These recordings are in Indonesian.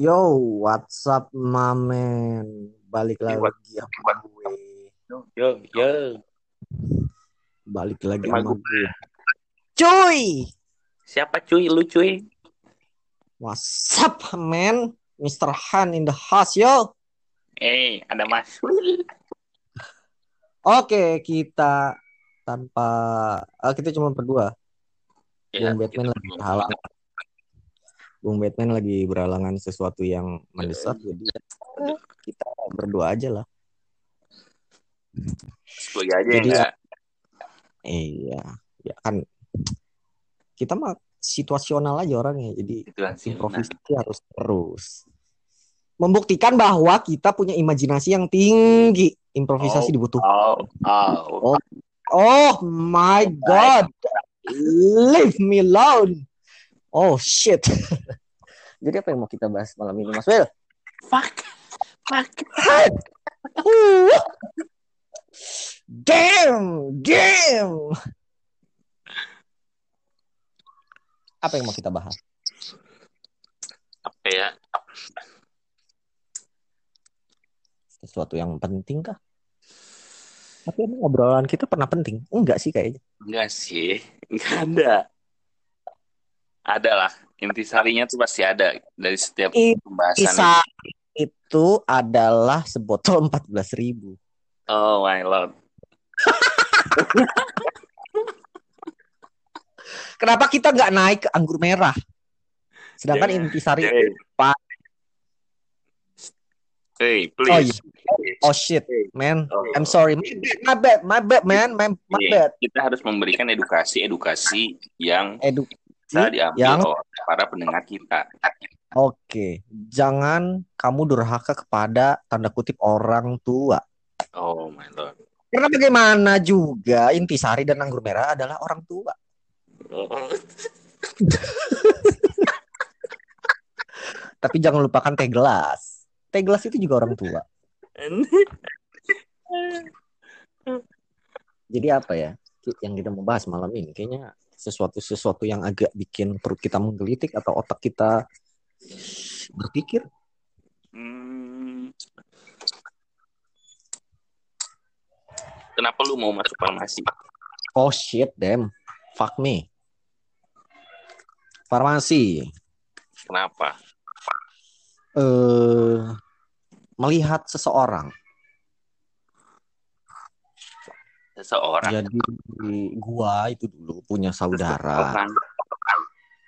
Yo, what's up, mamen? Balik Yo, lagi sama gue. Yo, yo. Balik lagi Sama sama gue. Cuy! Siapa cuy? Lu cuy? What's up, man? Mr. Han in the house, yo. Eh, ada Mas. Oke, kita tanpa... ah, kita cuma berdua. Ya, Bung Batman lagi. Bung Batman lagi berhalangan sesuatu yang mendesak, jadi eh, kita berdua aja lah. Sebagai aja Jadi- enggak. Iya, ya kan kita mah situasional aja orangnya, jadi improvisasi harus terus. Membuktikan bahwa kita punya imajinasi yang tinggi. Improvisasi Oh. dibutuhkan. Oh, oh. Oh my god. Leave me alone. Oh shit. Jadi apa yang mau kita bahas malam ini, Mas Will? Fuck. Fuck. Damn, damn. Apa yang mau kita bahas? Apa ya? Sesuatu yang penting kah? Tapi emang obrolan kita pernah penting? Enggak sih kayaknya. Enggak sih. Enggak ada. Ada lah. Intisarinya tuh pasti ada dari setiap pembahasan. Kisah itu adalah sebotol 14 ribu. Oh my lord. Kenapa kita nggak naik ke anggur merah? Sedangkan Yeah. intisari Hey. Pak. Hey, Oh please. iya. Oh shit, man. Oh. I'm sorry. My bad, my bad, man. My, my Iya, bad. Kita harus memberikan edukasi-edukasi yang Edu. Bisa diambil yang oleh para pendengar kita. Oke, jangan kamu durhaka kepada tanda kutip orang tua. Oh my lord. Karena bagaimana juga intisari dan anggur merah adalah orang tua. Oh. Tapi jangan lupakan teh gelas. Teh gelas itu juga orang tua. Jadi apa ya yang kita mau bahas malam ini? Kayaknya sesuatu-sesuatu yang agak bikin perut kita menggelitik atau otak kita berpikir. Hmm. Kenapa lu mau masuk farmasi? Oh shit, damn. Fuck me. Farmasi. Kenapa? Eh melihat seseorang. Seseorang. Jadi gua itu dulu punya saudara.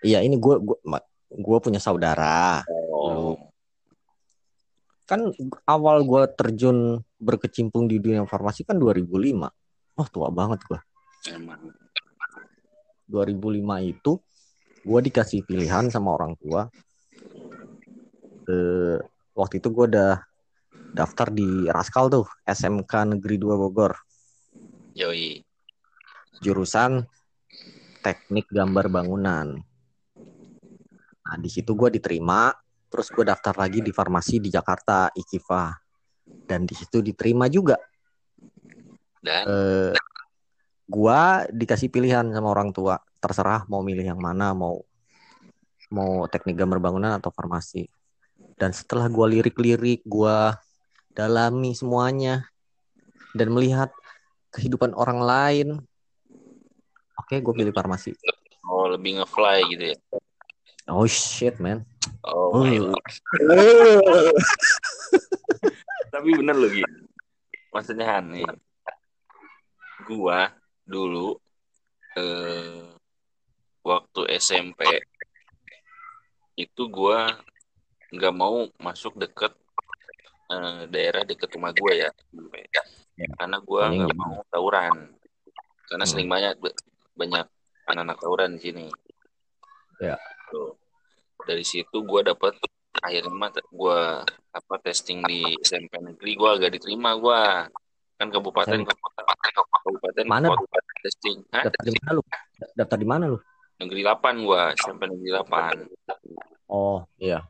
Iya, ini gua gua gua punya saudara. Oh. Kan awal gua terjun berkecimpung di dunia farmasi kan 2005. Oh, tua banget gua. Emang. 2005 itu gua dikasih pilihan sama orang tua. Eh, waktu itu gua udah daftar di Raskal tuh, SMK Negeri 2 Bogor, Yoi. jurusan Teknik Gambar Bangunan. Nah, di situ gua diterima, terus gue daftar lagi di farmasi di Jakarta, Ikifa. Dan di situ diterima juga. Dan Eh, gua dikasih pilihan sama orang tua, terserah mau milih yang mana, mau mau teknik gambar bangunan atau farmasi. Dan setelah gua lirik-lirik, gua dalami semuanya dan melihat kehidupan orang lain, oke, gue pilih farmasi. oh lebih ngefly gitu ya. Oh shit, man. Oh my Oh. lord. Tapi bener loh gitu. Maksudnya Han nih. Gua dulu eh waktu SMP itu gua nggak mau masuk deket eh, daerah deket rumah gua ya. Karena gua Soalnya nggak mau tawuran. Karena Hmm. sering banyak banyak anak-anak tawuran di sini. Ya. Tuh. Dari situ gua dapet akhirnya mah gua apa testing di SMP negeri gua agak diterima gua kan kabupaten kabupaten kabupaten Mana? kabupaten testing Hah? Daftar di mana lu? Daftar di mana lu? negeri 8 gua SMP negeri 8 Oh, iya.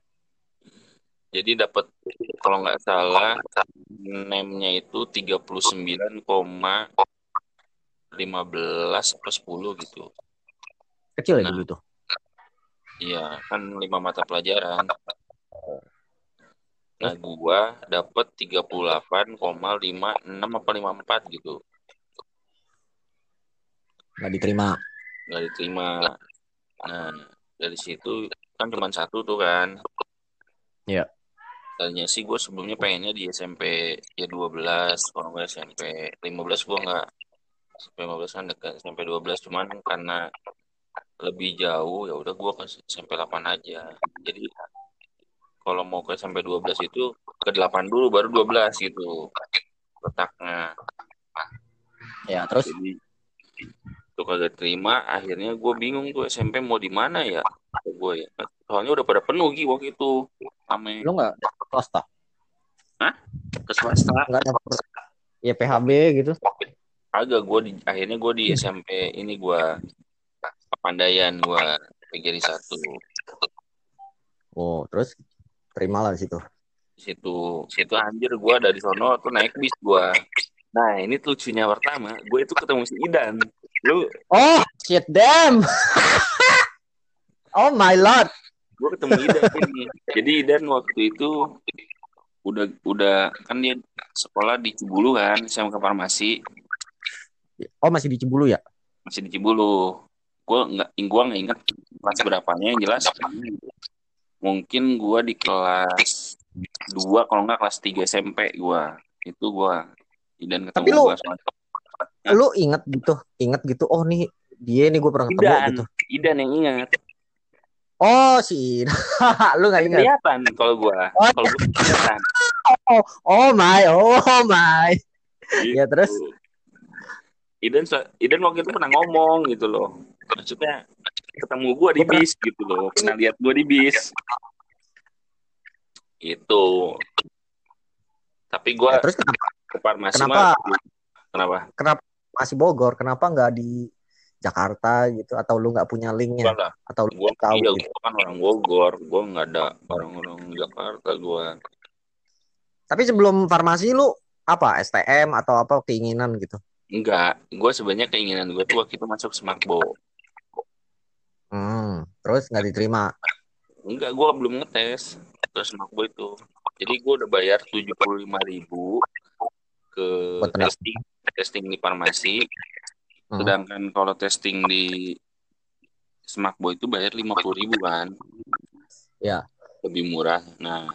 Jadi dapat kalau nggak salah name-nya itu 39,15 atau 10 gitu Kecil ya Nah. dulu tuh. iya kan lima mata pelajaran Nah, gua dapet 38,56 apa 54 gitu. Nggak diterima. Nggak diterima. Nah, dari situ kan cuma satu tuh kan. Iya. Tadinya sih gue sebelumnya pengennya di SMP ya 12, kalau nggak SMP 15 gue nggak SMP 15 kan dekat SMP 12 cuman karena lebih jauh ya udah gue ke SMP 8 aja. Jadi kalau mau ke SMP 12 itu ke 8 dulu baru 12 gitu letaknya. Ya, terus Jadi itu kagak terima akhirnya gue bingung tuh SMP mau di mana ya? Gue ya. Soalnya udah pada penuh Gi waktu itu. Ame lu nggak swasta? ke swasta. Nggak ya PHB gitu? agak gue di akhirnya gue di SMP ini gue Pandayan gue PGRI satu. Oh, terus? Terima lah di situ. di situ. Situ anjir gue dari sono tuh naik bis gue nah ini lucunya pertama gue itu ketemu si Idan. Lu Oh, shit damn. oh my lord. gue ketemu Idan ini jadi Idan waktu itu udah udah kan dia sekolah di Cibulu kan saya ke farmasi. Oh, masih di Cibulu ya? masih di Cibulu. Gue nggak gue nggak ingat kelas berapanya yang jelas. Mungkin gue di kelas 2 kalau nggak kelas 3 SMP gue itu gue dan ketemu Tapi lu- soalnya Lu inget gitu, inget gitu. Oh nih dia nih gue pernah ketemu Idan gitu. Idan yang ingat Oh sih, lu nggak ingat? kelihatan kalau gue Oh. kalau gue kelihatan Oh, oh my, oh my. Ya, terus? Gitu. Idan Idan waktu itu pernah ngomong gitu loh maksudnya ketemu gue di Gua bis gitu loh pernah lihat gue di bis itu tapi gue Ya, terus kenapa, ke farmasi Kenapa? mah kenapa kenapa masih Bogor? Kenapa nggak di Jakarta gitu? Atau lu nggak punya linknya? Gua lah Atau lu nggak tahu iya gitu? gue kan orang Bogor gue nggak ada orang-orang Jakarta gue Tapi sebelum farmasi lu apa? STM atau apa keinginan gitu? enggak gue sebenarnya keinginan gue tuh waktu itu masuk Smakbo Hmm, terus nggak diterima. enggak gue belum ngetes terus Smakbo itu jadi gue udah bayar tujuh puluh lima ribu ke Buat testing testing di farmasi. Hmm. sedangkan kalau testing di Smakbo itu bayar lima puluh ribu kan? Ya. lebih murah. Nah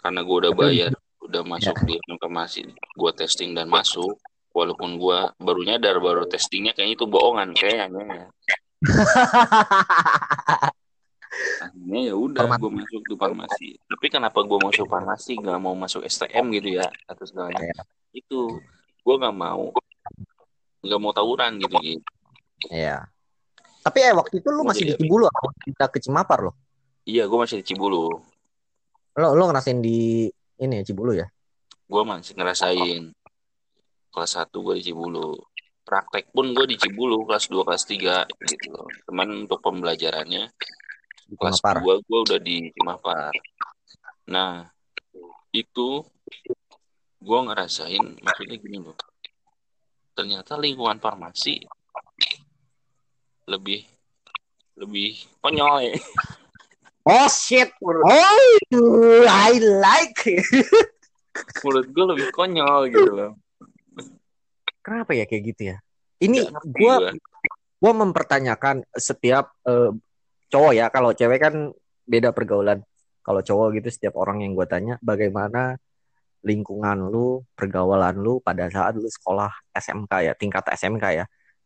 karena gue udah Ya. bayar udah masuk di farmasi gue testing dan masuk. Walaupun gue baru nyadar baru testingnya kayaknya itu bohongan kayaknya akhirnya ya udah gue masuk di farmasi. Tapi kenapa gue masuk farmasi nggak mau masuk STM gitu ya atau segalanya Iya. itu gue nggak mau. Nggak mau tawuran gitu gitu Iya. Tapi eh waktu itu lu Gua masih di Cibulu atau pindah ke Cimapar lo? iya gue masih di Cibulu. Lo lo ngerasain di ini ya Cibulu ya? gue masih ngerasain kelas 1 gue di Cibulu. Praktek pun gue di Cibulu kelas 2 kelas 3 gitu. Loh cuman untuk pembelajarannya Di kelas. 2 gue udah di Cimapar nah itu gue ngerasain maksudnya gini loh ternyata lingkungan farmasi lebih lebih konyol ya Oh shit. Oh, I like. menurut gue lebih konyol gitu loh Kenapa ya kayak gitu ya? Ini gua. gua mempertanyakan setiap eh, cowok ya, kalau cewek kan beda pergaulan. Kalau cowok gitu setiap orang yang gue tanya bagaimana lingkungan lu, pergaulan lu pada saat lu sekolah SMK ya, tingkat SMK ya.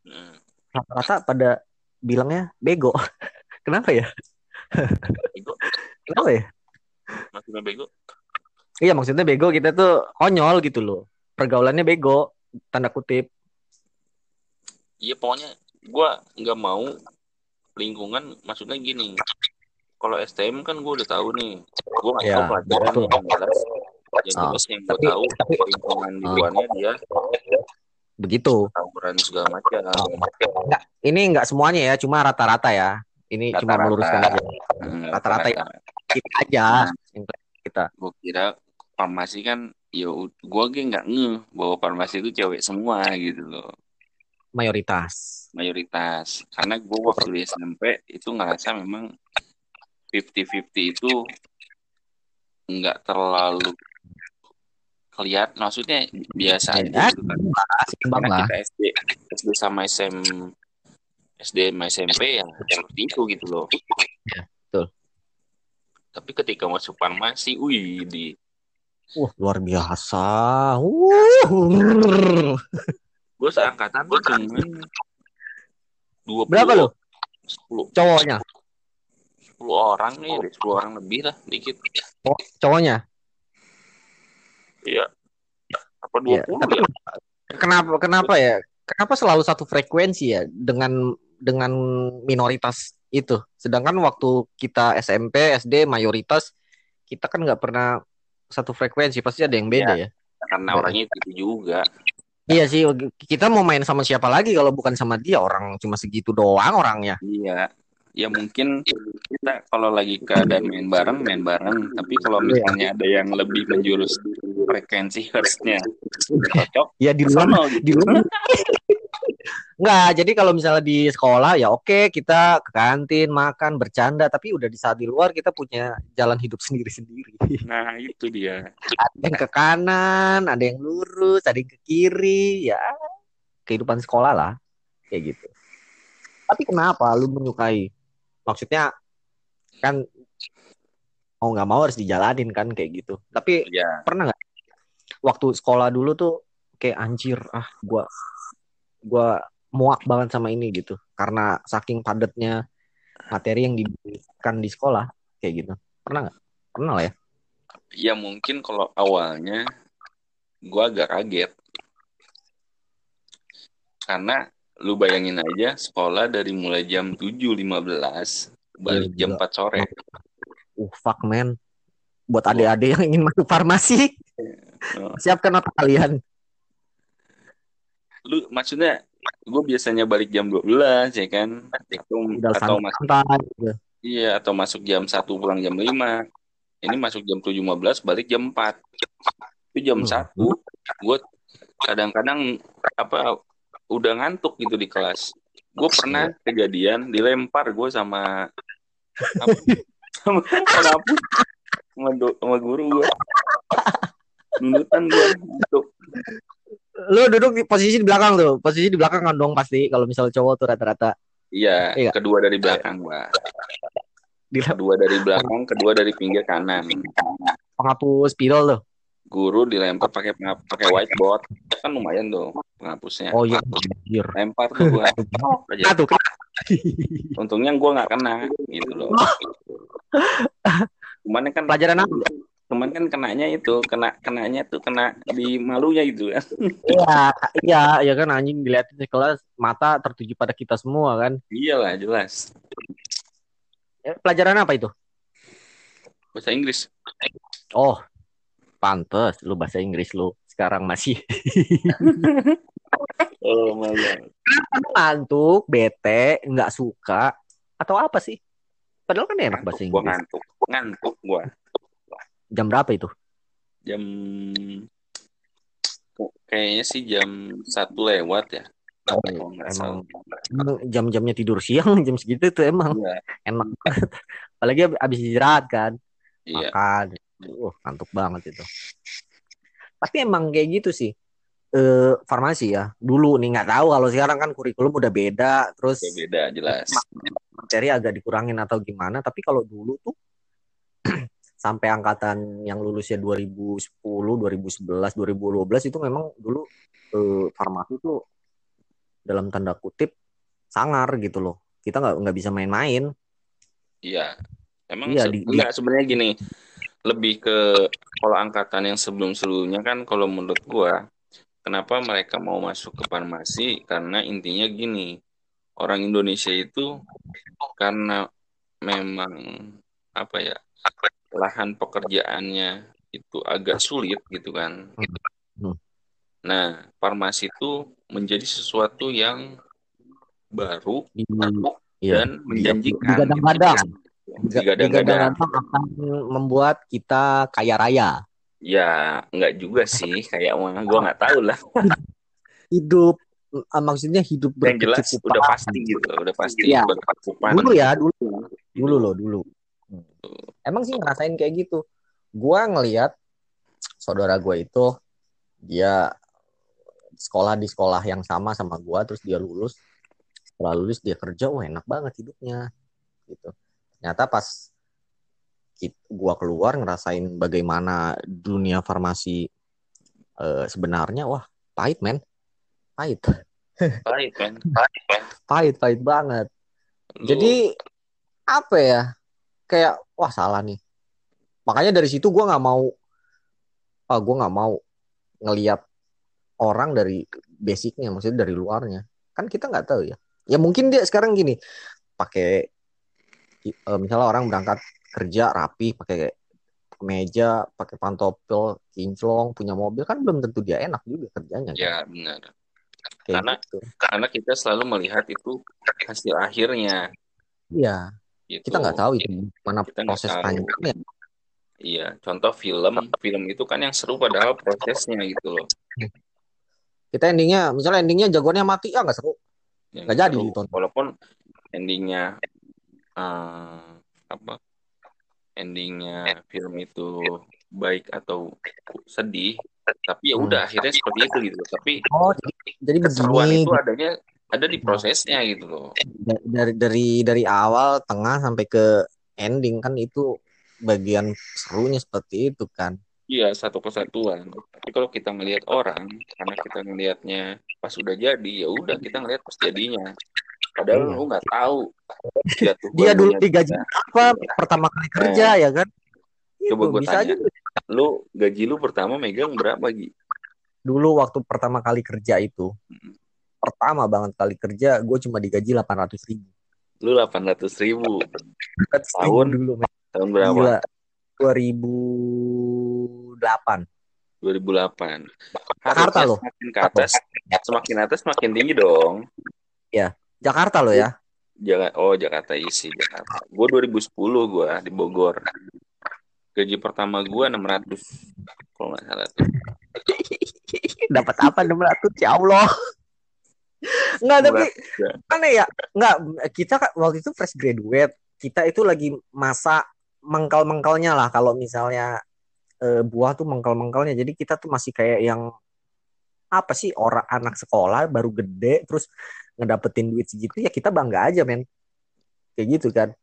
Nah, Rata-rata pada bilangnya bego. Kenapa ya? bego Kenapa ya? maksudnya bego Iya maksudnya bego kita tuh konyol gitu loh. Pergaulannya bego, tanda kutip. Iya pokoknya gue nggak mau lingkungan maksudnya gini kalau STM kan gue udah tahu nih gue nggak Ya, tahu pelajaran yang jelas yang Ah, jelas yang gue tahu tapi- lingkungan di Ah. luarnya dia Begitu. tawuran segala macam Enggak, ini enggak semuanya ya, cuma rata-rata ya. Ini cuma Rata-rata. meluruskan aja. Hmm, Rata-rata ya. Kita aja. Kita. gue kira farmasi kan ya gue gue nggak ngeh bahwa farmasi itu cewek semua gitu loh Mayoritas. Mayoritas karena gue waktu di SMP itu ngerasa memang 50-50 itu nggak terlalu kelihatan maksudnya biasa aja Ya, gitu kan karena lah. kita SD SD sama SM SD sama SMP ya seperti itu gitu loh Iya, betul. tapi ketika masuk farmasi wih di Wah, luar biasa. Uh. gue seangkatan tuh cuman dua Berapa lo sepuluh cowoknya? sepuluh orang nih sepuluh orang lebih lah dikit Oh, cowoknya. iya apa dua Iya, puluh tapi ya kenapa kenapa ya? Kenapa selalu satu frekuensi ya dengan dengan minoritas itu? Sedangkan waktu kita SMP, SD mayoritas kita kan nggak pernah satu frekuensi, pasti ada yang beda ya. karena orangnya itu juga Iya sih, kita mau main sama siapa lagi kalau bukan sama dia orang cuma segitu doang orangnya. Iya, ya mungkin kita kalau lagi keadaan main bareng, main bareng. Tapi kalau misalnya ada yang lebih menjurus frekuensi harusnya cocok, Ya di luar sono gitu. di luar Enggak, jadi kalau misalnya di sekolah ya oke kita ke kantin makan bercanda tapi udah di saat di luar kita punya jalan hidup sendiri-sendiri. Nah itu dia. Ada yang ke kanan, ada yang lurus, ada yang ke kiri, ya kehidupan sekolah lah kayak gitu. Tapi kenapa lu menyukai? Maksudnya kan mau nggak mau harus dijalanin kan kayak gitu. Tapi Ya, pernah nggak waktu sekolah dulu tuh kayak anjir ah gua gua muak banget sama ini gitu. Karena saking padatnya materi yang diberikan di sekolah kayak gitu. Pernah nggak? Pernah lah ya. Ya mungkin kalau awalnya gua agak kaget. Karena lu bayangin aja sekolah dari mulai jam 7.15 balik Iya, jam. 4 sore. uh fuck man. Buat adik-adik yang ingin masuk farmasi. Oh. siapkan otak kalian Lu maksudnya gue biasanya balik jam 12 ya kan? Atau, udah atau masuk santai gitu. iya atau masuk jam 1 pulang jam 5 ini masuk jam 7.15 balik jam 4 itu jam Hmm. 1 gue kadang-kadang apa udah ngantuk gitu di kelas. Gue pernah kejadian dilempar gue sama apa, sama penghapus sama, sama guru gue nunutan gue untuk lu duduk di posisi di belakang tuh. Posisi di belakang kan dong pasti kalau misal cowok tuh rata-rata. Iya Iya. kedua dari belakang di kedua dari belakang kedua dari pinggir kanan. Penghapus spidol tuh. Guru dilempar pakai pakai whiteboard. Kan lumayan tuh penghapusnya. Oh iya. Lempar tuh gua. Aja nah tuh. Untungnya gua nggak kena gitu loh. Cuman kan pelajaran apa cuman kan kenanya itu kena kenanya tuh kena di malunya gitu kan Iya, iya, ya kan anjing dilihatin di kelas mata tertuju pada kita semua kan. iyalah jelas Eh, Pelajaran apa itu? bahasa Inggris Oh, pantes lu bahasa Inggris lu sekarang masih oh malah ngantuk, bete, nggak suka atau apa sih? Padahal kan enak bahasa gua Inggris. ngantuk ngantuk gua Jam berapa itu? jam kayaknya sih jam satu lewat ya Oh, emang jam-jamnya tidur siang jam segitu tuh emang Iya, enak banget. Apalagi ab- abis istirahat kan, iya makan. Uh, ngantuk banget itu. Tapi emang kayak gitu sih. Eh, farmasi ya. Dulu nih nggak tahu kalau sekarang kan kurikulum udah beda, terus Ya, beda jelas materi agak dikurangin atau gimana. Tapi kalau dulu tuh sampai angkatan yang lulusnya 2010, 2011, 2012 itu memang dulu eh, farmasi tuh dalam tanda kutip sangar gitu loh. Kita nggak nggak bisa main-main. Iya, emang Iya, se- di- enggak sebenarnya gini, lebih ke kalau angkatan yang sebelum-sebelumnya kan kalau menurut gua, kenapa mereka mau masuk ke farmasi? Karena intinya gini, orang Indonesia itu karena memang apa ya, lahan pekerjaannya itu agak sulit gitu kan. Hmm. Nah, farmasi itu menjadi sesuatu yang baru iya. dan menjanjikan. Digadang-gadang. gitu. Digadang-gadang. Digadang-gadang akan membuat kita kaya raya. Ya, nggak juga sih, kayak mah gue nggak tahu lah. Hidup eh, maksudnya hidup Yang jelas berkecukupan. udah pasti gitu, udah pasti Iya. berkecukupan. Dulu ya, dulu. Dulu loh, dulu. Emang sih ngerasain kayak gitu. gue ngelihat saudara gue itu dia sekolah di sekolah yang sama sama gue terus dia lulus. Setelah lulus dia kerja wah enak banget hidupnya gitu. Ternyata pas gue keluar ngerasain bagaimana dunia farmasi uh, sebenarnya wah pahit men. Pahit. Pahit men. Pahit men. Pahit pahit banget. Lu... jadi apa ya kayak wah salah nih. Makanya dari situ gue nggak mau ah gue nggak mau ngelihat orang dari basicnya maksudnya dari luarnya. Kan kita nggak tahu ya. Ya mungkin dia sekarang gini pakai uh, misalnya orang berangkat kerja rapi pakai meja pakai pantopel kinclong punya mobil kan belum tentu dia enak juga kerjanya ya kan? benar. Kayak karena gitu. karena kita selalu melihat itu hasil akhirnya. Iya gitu. kita nggak tahu itu mana kita proses panjangnya iya contoh film. Film itu kan yang seru padahal prosesnya gitu loh. Kita endingnya misalnya endingnya jagoannya mati ya nggak seru. Ya, nggak jadi gitu. walaupun endingnya uh, apa endingnya film itu baik atau sedih tapi ya udah hmm. akhirnya seperti itu gitu tapi oh jadi keseruan begini. itu adanya ada di prosesnya gitu loh dari dari dari awal tengah sampai ke ending kan itu bagian serunya seperti itu kan iya satu kesatuan tapi kalau kita ngelihat orang karena kita ngelihatnya pas udah jadi ya udah kita ngelihat pas jadinya padahal hmm. lu nggak tahu dia dulu digaji apa pertama kali kerja nah, ya kan coba gue tanya aja. lu gaji lu pertama megang berapa Gi? dulu waktu pertama kali kerja itu hmm. Pertama banget kali kerja gue cuma digaji delapan ratus ribu lu delapan ratus ribu tahun dulu men. tahun berapa dua ribu delapan 2008. Jakarta loh. Semakin ke atas, semakin atas semakin tinggi dong. Ya. Jakarta lo ya? Jangan oh Jakarta isi Jakarta. Gue 2010 gue di Bogor. Gaji pertama gue 600 kalau nggak salah. Dapat apa 600 ya Allah. Enggak tapi aneh ya. Enggak kita kan waktu itu fresh graduate. Kita itu lagi masa mengkal-mengkalnya lah kalau misalnya e, buah tuh mengkal-mengkalnya. Jadi kita tuh masih kayak yang apa sih orang anak sekolah baru gede terus ngedapetin duit segitu ya kita bangga aja men kayak gitu kan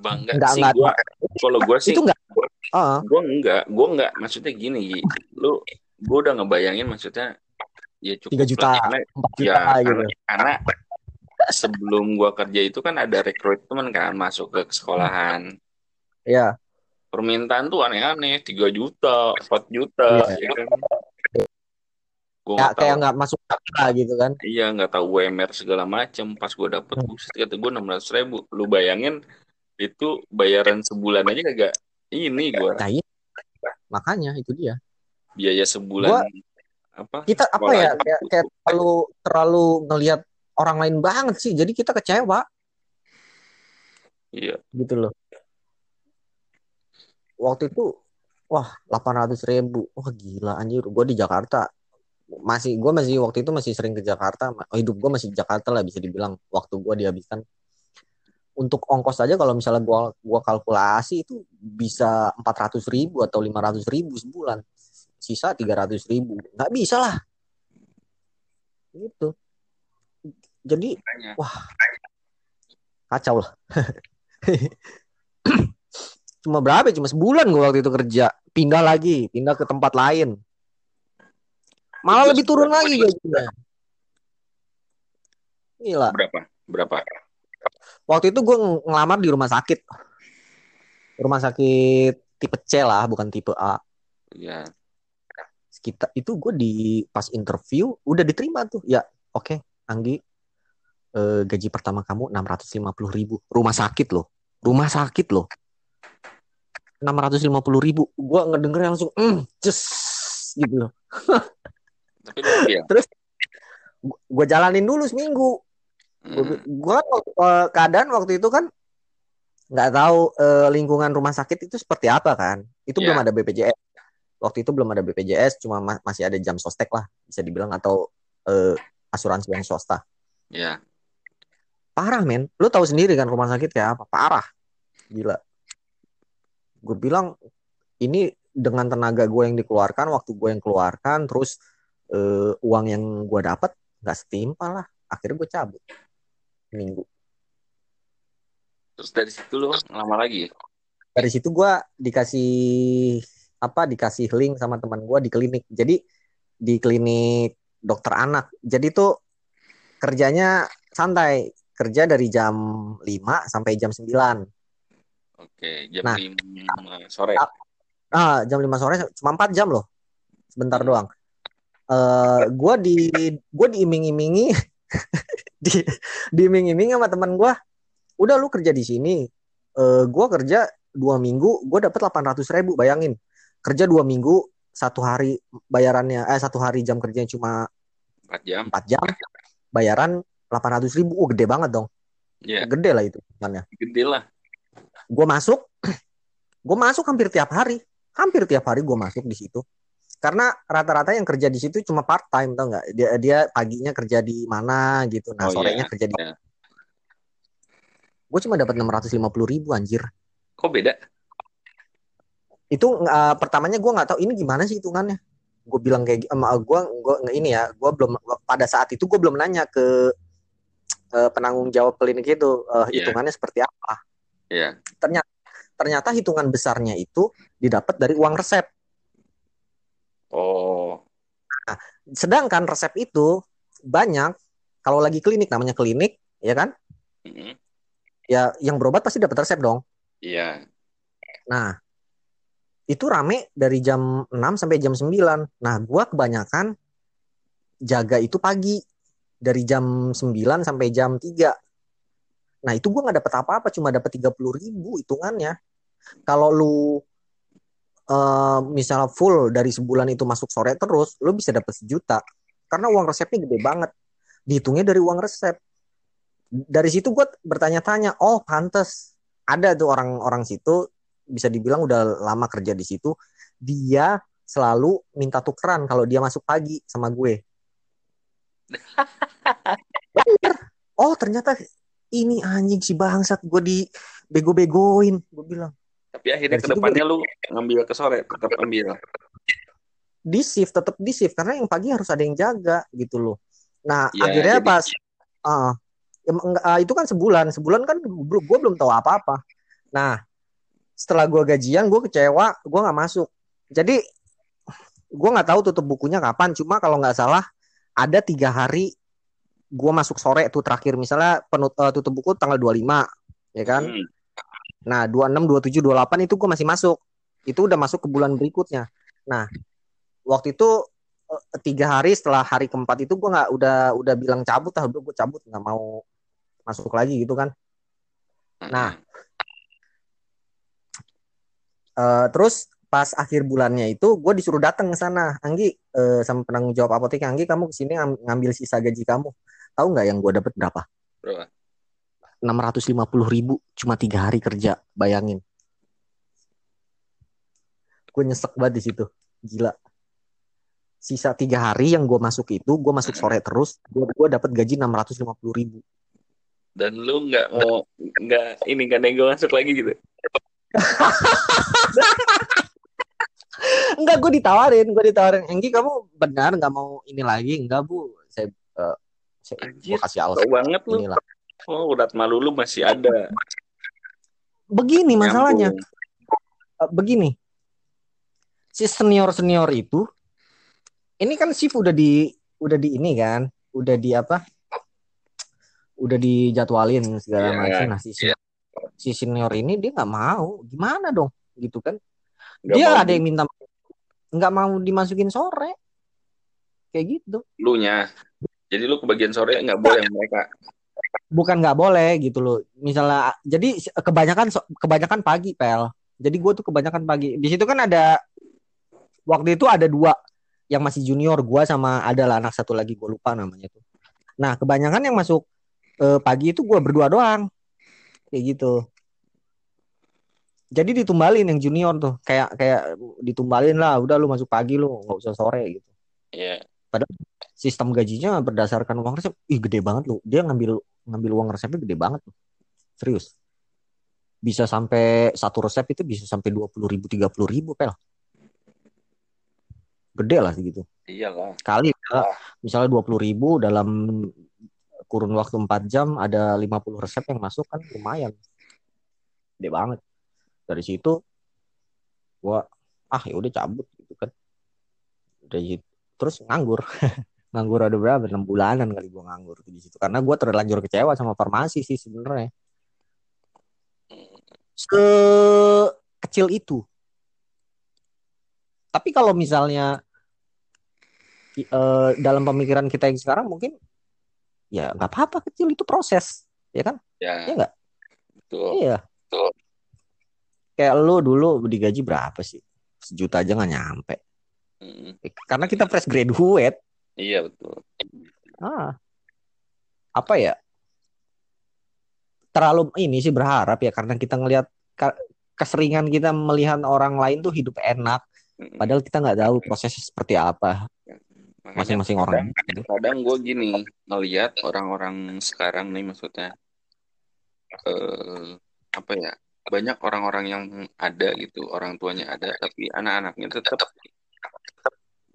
bangga enggak, sih enggak, gua kalau gue sih itu enggak uh. gue enggak gue enggak maksudnya gini lu gue udah ngebayangin maksudnya ya cukup 3 juta, karena, juta ya, gitu. karena, karena sebelum gue kerja itu kan ada rekrutmen kan masuk ke sekolahan ya permintaan tuh aneh-aneh 3 juta 4 juta ya. ya kan Gua ya, kayak nggak masuk akal gitu kan iya nggak tahu UMR segala macem pas gue dapet hmm. buset kata gue enam ratus ribu lu bayangin itu bayaran sebulan aja kagak ini gue nah, iya. makanya itu dia biaya sebulan gua, apa? Kita apa ya kayak, kayak terlalu terlalu ngelihat orang lain banget sih. Jadi kita kecewa. Iya. Gitu loh. Waktu itu wah delapan ratus ribu. Wah gila anjir. Gue di Jakarta masih gue masih waktu itu masih sering ke Jakarta. Hidup gue masih di Jakarta lah bisa dibilang waktu gue dihabiskan. Untuk ongkos aja kalau misalnya gue gua kalkulasi itu bisa empat ratus ribu atau lima ratus ribu sebulan sisa tiga ratus ribu nggak bisa lah gitu jadi wah kacau lah cuma berapa cuma sebulan gue waktu itu kerja pindah lagi pindah ke tempat lain Malah lebih turun lagi gajinya. Gila. Berapa? Berapa? Waktu itu gue ngelamar di rumah sakit. Rumah sakit tipe C lah, bukan tipe A. Iya. Sekitar itu gue di pas interview udah diterima tuh. Ya, oke, okay, Anggi. Eh, gaji pertama kamu 650 ribu. Rumah sakit loh. Rumah sakit loh. 650 ribu. Gue ngedengernya langsung, mm, just gitu loh. Terus gue jalanin dulu seminggu. Hmm. Gue uh, keadaan waktu itu kan nggak tahu uh, lingkungan rumah sakit itu seperti apa kan. Itu yeah. belum ada BPJS. Waktu itu belum ada BPJS, cuma ma masih ada jam sostek lah bisa dibilang atau uh, asuransi yang swasta. Ya. Yeah. Parah men, lu tahu sendiri kan rumah sakit kayak apa? Parah, gila. Gue bilang ini dengan tenaga gue yang dikeluarkan waktu gue yang keluarkan terus uh, uang yang gue dapat nggak setimpal lah akhirnya gue cabut minggu terus dari situ lo lama lagi dari situ gue dikasih apa dikasih link sama teman gue di klinik. Jadi di klinik dokter anak. Jadi tuh kerjanya santai. Kerja dari jam 5 sampai jam 9 oke jam nah, 5 sore. Ah, ah jam 5 sore cuma 4 jam loh. Sebentar hmm. doang. Uh, eh, gue di gue diiming-imingi di diiming-imingi sama teman gue udah lu kerja di sini. Uh, eh, gue kerja dua minggu gue dapat delapan ratus ribu bayangin kerja dua minggu satu hari bayarannya eh satu hari jam kerjanya cuma empat jam. empat jam bayaran delapan ratus ribu. Oh gede banget dong. Yeah. gede lah itu mana gede lah. Gue masuk gue masuk hampir tiap hari. Hampir tiap hari gue masuk di situ. Karena rata-rata yang kerja di situ cuma part time tau nggak? Dia dia paginya kerja di mana gitu. Nah oh, sorenya yeah. kerja di yeah. gue cuma dapat enam ratus lima puluh ribu anjir. Kok beda? Itu uh, pertamanya gue nggak tahu ini gimana sih hitungannya. Gue bilang kayak sama gue, gue ini ya, gue belum pada saat itu gue belum nanya ke uh, penanggung jawab klinik itu uh, yeah. hitungannya seperti apa. Yeah. Ternyata ternyata hitungan besarnya itu didapat dari uang resep. Oh. Nah, sedangkan resep itu banyak kalau lagi klinik namanya klinik, ya kan? Mm -hmm. Ya, yang berobat pasti dapat resep dong. Iya. Nah, itu rame dari jam 6 sampai jam 9. Nah, gua kebanyakan jaga itu pagi dari jam 9 sampai jam 3. Nah, itu gua nggak dapat apa-apa, cuma dapat 30 ribu hitungannya. Kalau lu uh, misalnya full dari sebulan itu masuk sore terus, lu bisa dapat sejuta. Karena uang resepnya gede banget. Dihitungnya dari uang resep. Dari situ gue bertanya-tanya, oh pantes ada tuh orang-orang situ bisa dibilang udah lama kerja di situ dia selalu minta tukeran kalau dia masuk pagi sama gue. Oh ternyata ini anjing si bangsat gue di bego-begoin gue bilang. Tapi akhirnya ke depannya gue... lu ngambil ke sore tetap ambil di shift tetap di shift karena yang pagi harus ada yang jaga gitu loh. Nah ya, akhirnya jadi... pas uh, ya, uh, itu kan sebulan sebulan kan gue belum tahu apa-apa. Nah setelah gue gajian gue kecewa gue nggak masuk. Jadi gue nggak tahu tutup bukunya kapan. Cuma kalau nggak salah ada tiga hari gue masuk sore tuh terakhir. Misalnya penut uh, tutup buku tanggal 25 ya kan? Hmm. nah 26 27 28 itu gue masih masuk. Itu udah masuk ke bulan berikutnya. Nah waktu itu uh, tiga hari setelah hari keempat itu gue nggak udah udah bilang cabut lah. Udah gue cabut nggak mau masuk lagi gitu kan. Nah, uh, terus pas akhir bulannya itu gue disuruh datang ke sana, Anggi uh, sama penanggung jawab apotek, Anggi kamu ke sini ng ngambil sisa gaji kamu. Tahu nggak yang gue dapat berapa? Berapa? Enam ratus lima puluh ribu cuma tiga hari kerja, bayangin. Gue nyesek banget di situ, gila. Sisa tiga hari yang gue masuk itu, gue masuk sore terus, gue gue dapat gaji enam ratus lima puluh ribu dan lu nggak mau nggak ini nggak nego masuk lagi gitu Enggak, gue ditawarin, gue ditawarin. Enggi kamu benar nggak mau ini lagi? Enggak bu, saya, uh, saya Anjir, kasih alasan. banget lu. Inilah. Oh, udah malu lu masih ada. Begini masalahnya. Uh, begini, si senior senior itu, ini kan shift udah di udah di ini kan, udah di apa? udah dijadwalin segala yeah, macam nah si, yeah. Si senior ini dia nggak mau. Gimana dong? Gitu kan. Gak dia ada yang minta nggak mau dimasukin sore. Kayak gitu. Lu nya jadi lu kebagian sore nggak boleh mereka. Bukan nggak boleh gitu loh. Misalnya jadi kebanyakan kebanyakan pagi pel. Jadi gue tuh kebanyakan pagi. Di situ kan ada waktu itu ada dua yang masih junior. Gue sama ada lah anak satu lagi. Gue lupa namanya tuh. Nah kebanyakan yang masuk uh, pagi itu gue berdua doang kayak gitu. Jadi ditumbalin yang junior tuh. Kayak kayak ditumbalin lah udah lu masuk pagi lu nggak usah sore gitu. Iya. Yeah. padahal sistem gajinya berdasarkan uang resep ih gede banget lu. Dia ngambil ngambil uang resepnya gede banget tuh. Serius. Bisa sampai satu resep itu bisa sampai dua puluh ribu tiga puluh ribu pel. Gede lah segitu. Iyalah kali misalnya dua puluh ribu dalam kurun waktu 4 jam ada 50 resep yang masuk kan lumayan. Gede banget. Dari situ gua ah ya udah cabut gitu kan. Dari terus nganggur. Nganggur ada berapa? Enam bulanan kali gua nganggur di situ. Karena gua terlanjur kecewa sama farmasi sih sebenarnya. Kecil itu. Tapi kalau misalnya uh, dalam pemikiran kita yang sekarang mungkin ya nggak apa-apa kecil itu proses ya kan? Ya ya nggak? betul. Iya. Betul. Kayak lu dulu digaji berapa sih? Sejuta aja nggak nyampe. Mm, karena kita fresh graduate. Iya betul. Ah. Apa ya? Terlalu ini sih berharap ya karena kita ngelihat keseringan kita melihat orang lain tuh hidup enak. Mm, padahal kita nggak tahu prosesnya seperti apa masing-masing kadang, orang gitu. kadang gue gini ngelihat orang-orang sekarang nih maksudnya eh apa ya banyak orang-orang yang ada gitu orang tuanya ada tapi anak-anaknya tetap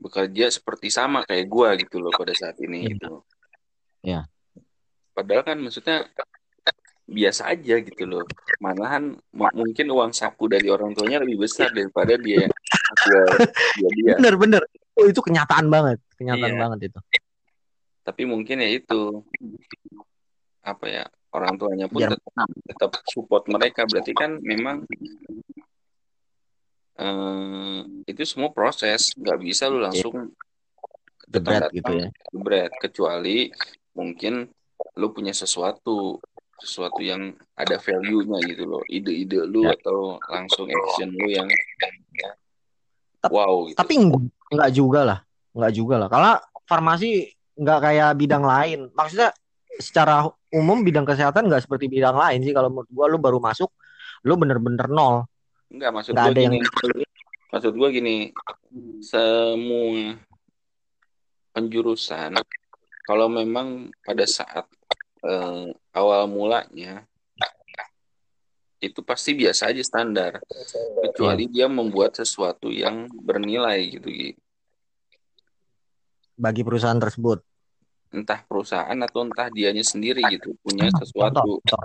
bekerja seperti sama kayak gue gitu loh pada saat ini Iya. gitu. Iya. padahal kan maksudnya biasa aja gitu loh malahan mungkin uang saku dari orang tuanya lebih besar daripada dia dia dia, dia. bener bener oh, itu kenyataan banget kenyataan Iya. banget itu. Tapi mungkin ya itu. Apa ya orang tuanya pun Biar- tetap, tetap support mereka. Berarti kan memang eh, itu semua proses. Nggak bisa lu langsung jebret gitu ya. jebret kecuali mungkin lu punya sesuatu sesuatu yang ada value-nya gitu loh. Ide-ide lu Ya. atau langsung action lu yang wow gitu. tapi enggak, enggak juga lah enggak juga lah karena farmasi enggak kayak bidang lain maksudnya secara umum bidang kesehatan enggak seperti bidang lain sih kalau menurut gua lu baru masuk lu bener-bener nol Enggak, maksud gue ada yang gini. Maksud gue gini, semua penjurusan, kalau memang pada saat eh, awal mulanya, itu pasti biasa aja standar. Kecuali dia membuat sesuatu yang bernilai gitu, Gi. Bagi perusahaan tersebut Entah perusahaan atau entah dianya sendiri gitu, punya sesuatu. contoh,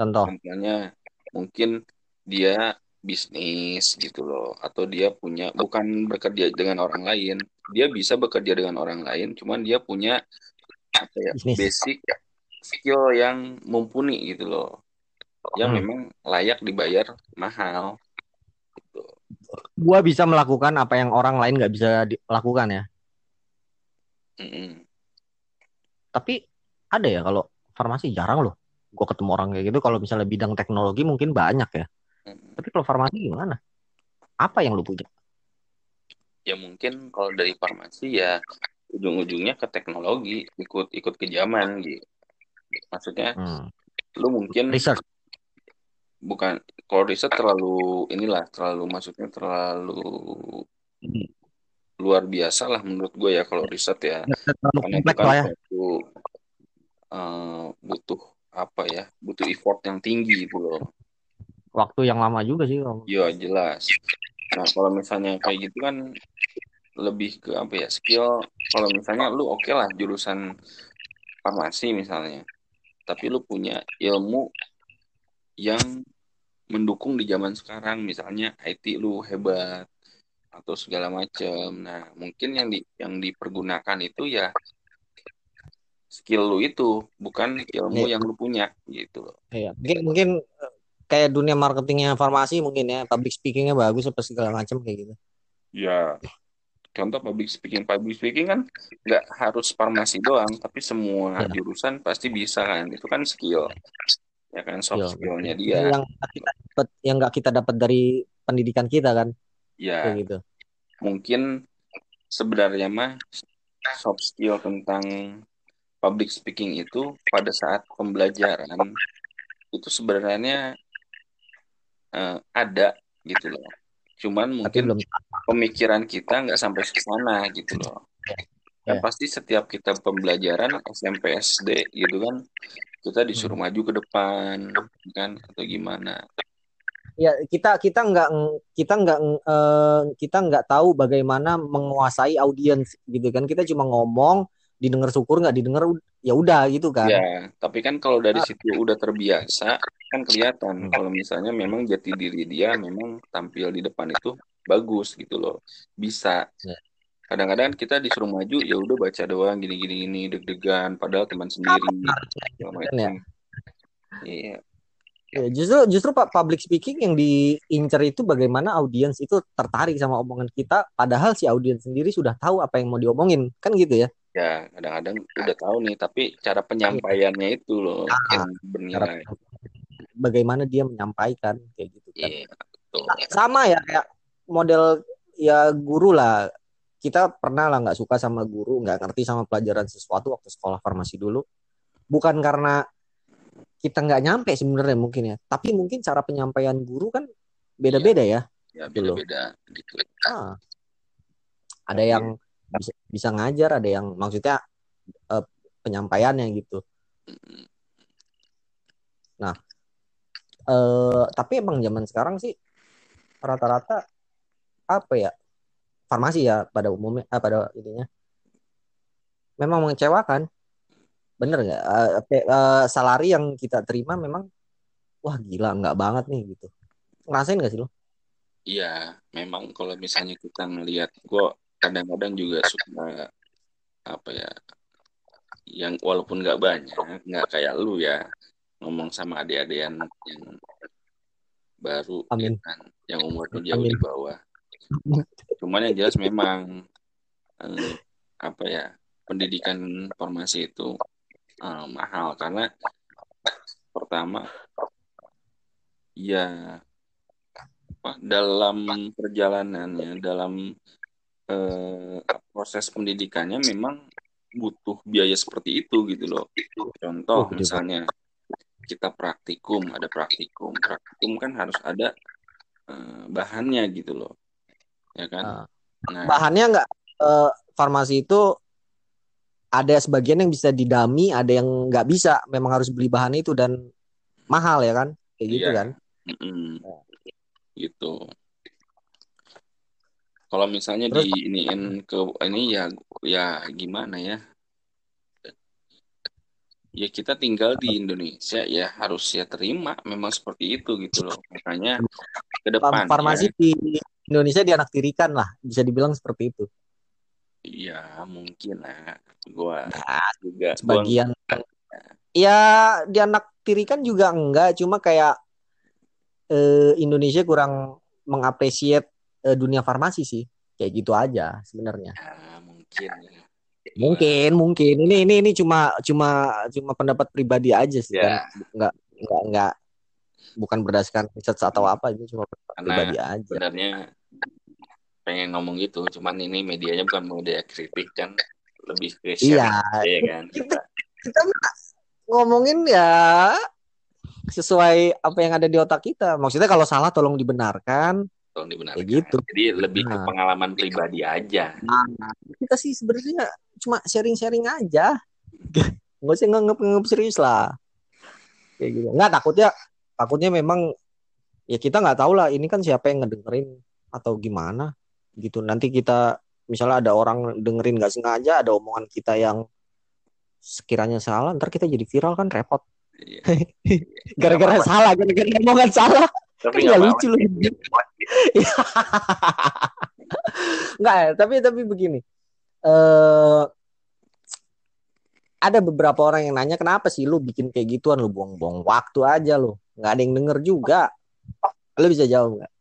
contoh. Contohnya, mungkin dia bisnis gitu loh atau dia punya bukan bekerja dengan orang lain dia bisa bekerja dengan orang lain cuman dia punya apa ya Bisnis. basic skill yang mumpuni gitu loh yang Hmm. memang layak dibayar mahal gitu. gua bisa melakukan apa yang orang lain nggak bisa dilakukan ya Mm-mm. tapi ada ya kalau farmasi? Jarang loh gua ketemu orang kayak gitu. Kalau misalnya bidang teknologi mungkin banyak ya. Mm-mm. tapi kalau farmasi gimana? Apa yang lu punya? Ya mungkin kalau dari farmasi ya ujung-ujungnya ke teknologi ikut ikut ke zaman gitu maksudnya Hmm. lu mungkin research. Bukan kalau riset terlalu inilah terlalu maksudnya terlalu luar biasa lah menurut gue ya kalau riset ya. Karena itu kan ya. suatu eh, butuh apa ya butuh effort yang tinggi gitu loh. Waktu yang lama juga sih kalau ya jelas. Nah kalau misalnya kayak gitu kan lebih ke apa ya skill. Kalau misalnya lu oke lah jurusan farmasi misalnya tapi lu punya ilmu yang mendukung di zaman sekarang. Misalnya IT lu hebat atau segala macam nah mungkin yang di yang dipergunakan itu ya skill lu itu bukan ilmu Iya. yang lu punya gitu loh Iya, mungkin mungkin eh, kayak dunia marketingnya farmasi mungkin ya, public speakingnya bagus apa segala macam kayak gitu. ya contoh public speaking public speaking kan nggak harus farmasi doang tapi semua Ya. jurusan pasti bisa kan itu kan skill ya kan soft Skill. skillnya dia Yang kita dapat yang nggak kita dapat dari pendidikan kita kan, ya kayak gitu. mungkin sebenarnya mah soft skill tentang public speaking itu pada saat pembelajaran itu sebenarnya eh, ada gitu loh. Cuman mungkin belum pemikiran kita nggak sampai ke sana gitu loh. Kan Ya. pasti setiap kita pembelajaran SMP SD gitu kan kita disuruh Hmm. maju ke depan kan atau gimana. Ya kita kita nggak kita nggak eh, kita nggak tahu bagaimana menguasai audiens gitu kan kita cuma ngomong didengar syukur nggak didengar ya udah gitu kan Ya, tapi kan kalau dari situ udah terbiasa, kan kelihatan kalau misalnya memang jati diri dia memang tampil di depan itu bagus gitu loh. Bisa. Ya. Kadang-kadang kita disuruh maju, ya udah baca doang gini-gini ini deg-degan, padahal teman sendiri. ya. Iya, Ya, justru justru pak public speaking yang diincar itu bagaimana audiens itu tertarik sama omongan kita padahal si audiens sendiri sudah tahu apa yang mau diomongin. Kan gitu ya? Ya kadang-kadang udah tahu nih, tapi cara penyampaiannya itu loh Ah, yang cara bernilai. bagaimana dia menyampaikan kayak gitu kan. Iya, betul. sama ya kayak model ya guru lah. Kita pernah lah nggak suka sama guru nggak ngerti sama pelajaran sesuatu waktu sekolah farmasi dulu. Bukan karena kita nggak nyampe sebenarnya mungkin ya. Tapi mungkin cara penyampaian guru kan beda-beda ya. Ya loh. beda-beda gitu. Ah. ada yang bisa, bisa ngajar ada yang maksudnya eh, penyampaiannya gitu. Nah eh, tapi emang zaman sekarang sih rata-rata apa ya farmasi ya pada umumnya ah, pada ininya. Memang mengecewakan bener nggak Eh, pe- eh, salari yang kita terima memang wah gila nggak banget nih gitu ngerasain gak sih lo Iya, memang kalau misalnya kita ngelihat, gue kadang-kadang juga suka apa ya, yang walaupun nggak banyak, nggak kayak lu ya, ngomong sama adik-adik yang, baru, ya Amin. kan, yang umurnya jauh Amin. di bawah. Cuman yang jelas memang eh, apa ya, pendidikan formasi itu eh, mahal karena pertama ya apa, dalam perjalanannya, dalam eh, proses pendidikannya memang butuh biaya seperti itu gitu loh. Contoh Oh, misalnya kita praktikum, ada praktikum, praktikum kan harus ada eh, bahannya gitu loh, ya kan? Ah. Nah, bahannya nggak eh, farmasi itu ada sebagian yang bisa didami ada yang nggak bisa memang harus beli bahan itu dan mahal ya kan kayak gitu Iya. kan mm-mm, gitu. Kalau misalnya Terus- diiniin ke ini ya ya gimana ya? Ya kita tinggal di Indonesia ya harus ya terima memang seperti itu gitu loh. Makanya ke depan farmasi di Indonesia dianaktirikan lah bisa dibilang seperti itu ya mungkin lah. Gua Nah, juga gua sebagian ya dianaktirikan juga enggak. Cuma kayak eh, Indonesia kurang mengapresiasi eh, dunia farmasi sih. Kayak gitu aja sebenarnya. Ya, mungkin ya. mungkin mungkin. Ini ini ini cuma cuma cuma pendapat pribadi aja sih. Ya. kan nggak nggak nggak bukan berdasarkan riset atau apa ini cuma pendapat Karena pribadi aja. sebenarnya pengen ngomong gitu cuman ini medianya bukan media kritik kan lebih ke Iya. ya kan kita kita ngomongin ya sesuai apa yang ada di otak kita. Maksudnya kalau salah tolong dibenarkan. Tolong dibenarkan. Kayak gitu. jadi lebih ke Nah. pengalaman pribadi aja. Kita sih sebenarnya cuma sharing-sharing aja. Nggak usah nganggep-nganggep serius lah. Kayak gitu. Nggak takutnya takutnya memang ya kita nggak tahu lah ini kan siapa yang ngedengerin atau gimana gitu. Nanti kita misalnya ada orang dengerin nggak sengaja ada omongan kita yang sekiranya salah ntar kita jadi viral kan repot. Iya. gara-gara Nggak apa-apa. salah gara-gara omongan salah. Tapi kan apa-apa. lucu loh. Nggak ya tapi tapi begini. Eh ada beberapa orang yang nanya kenapa sih lu bikin kayak gituan? Lu buang-buang waktu aja lu. Nggak ada yang denger juga. Lu bisa jawab nggak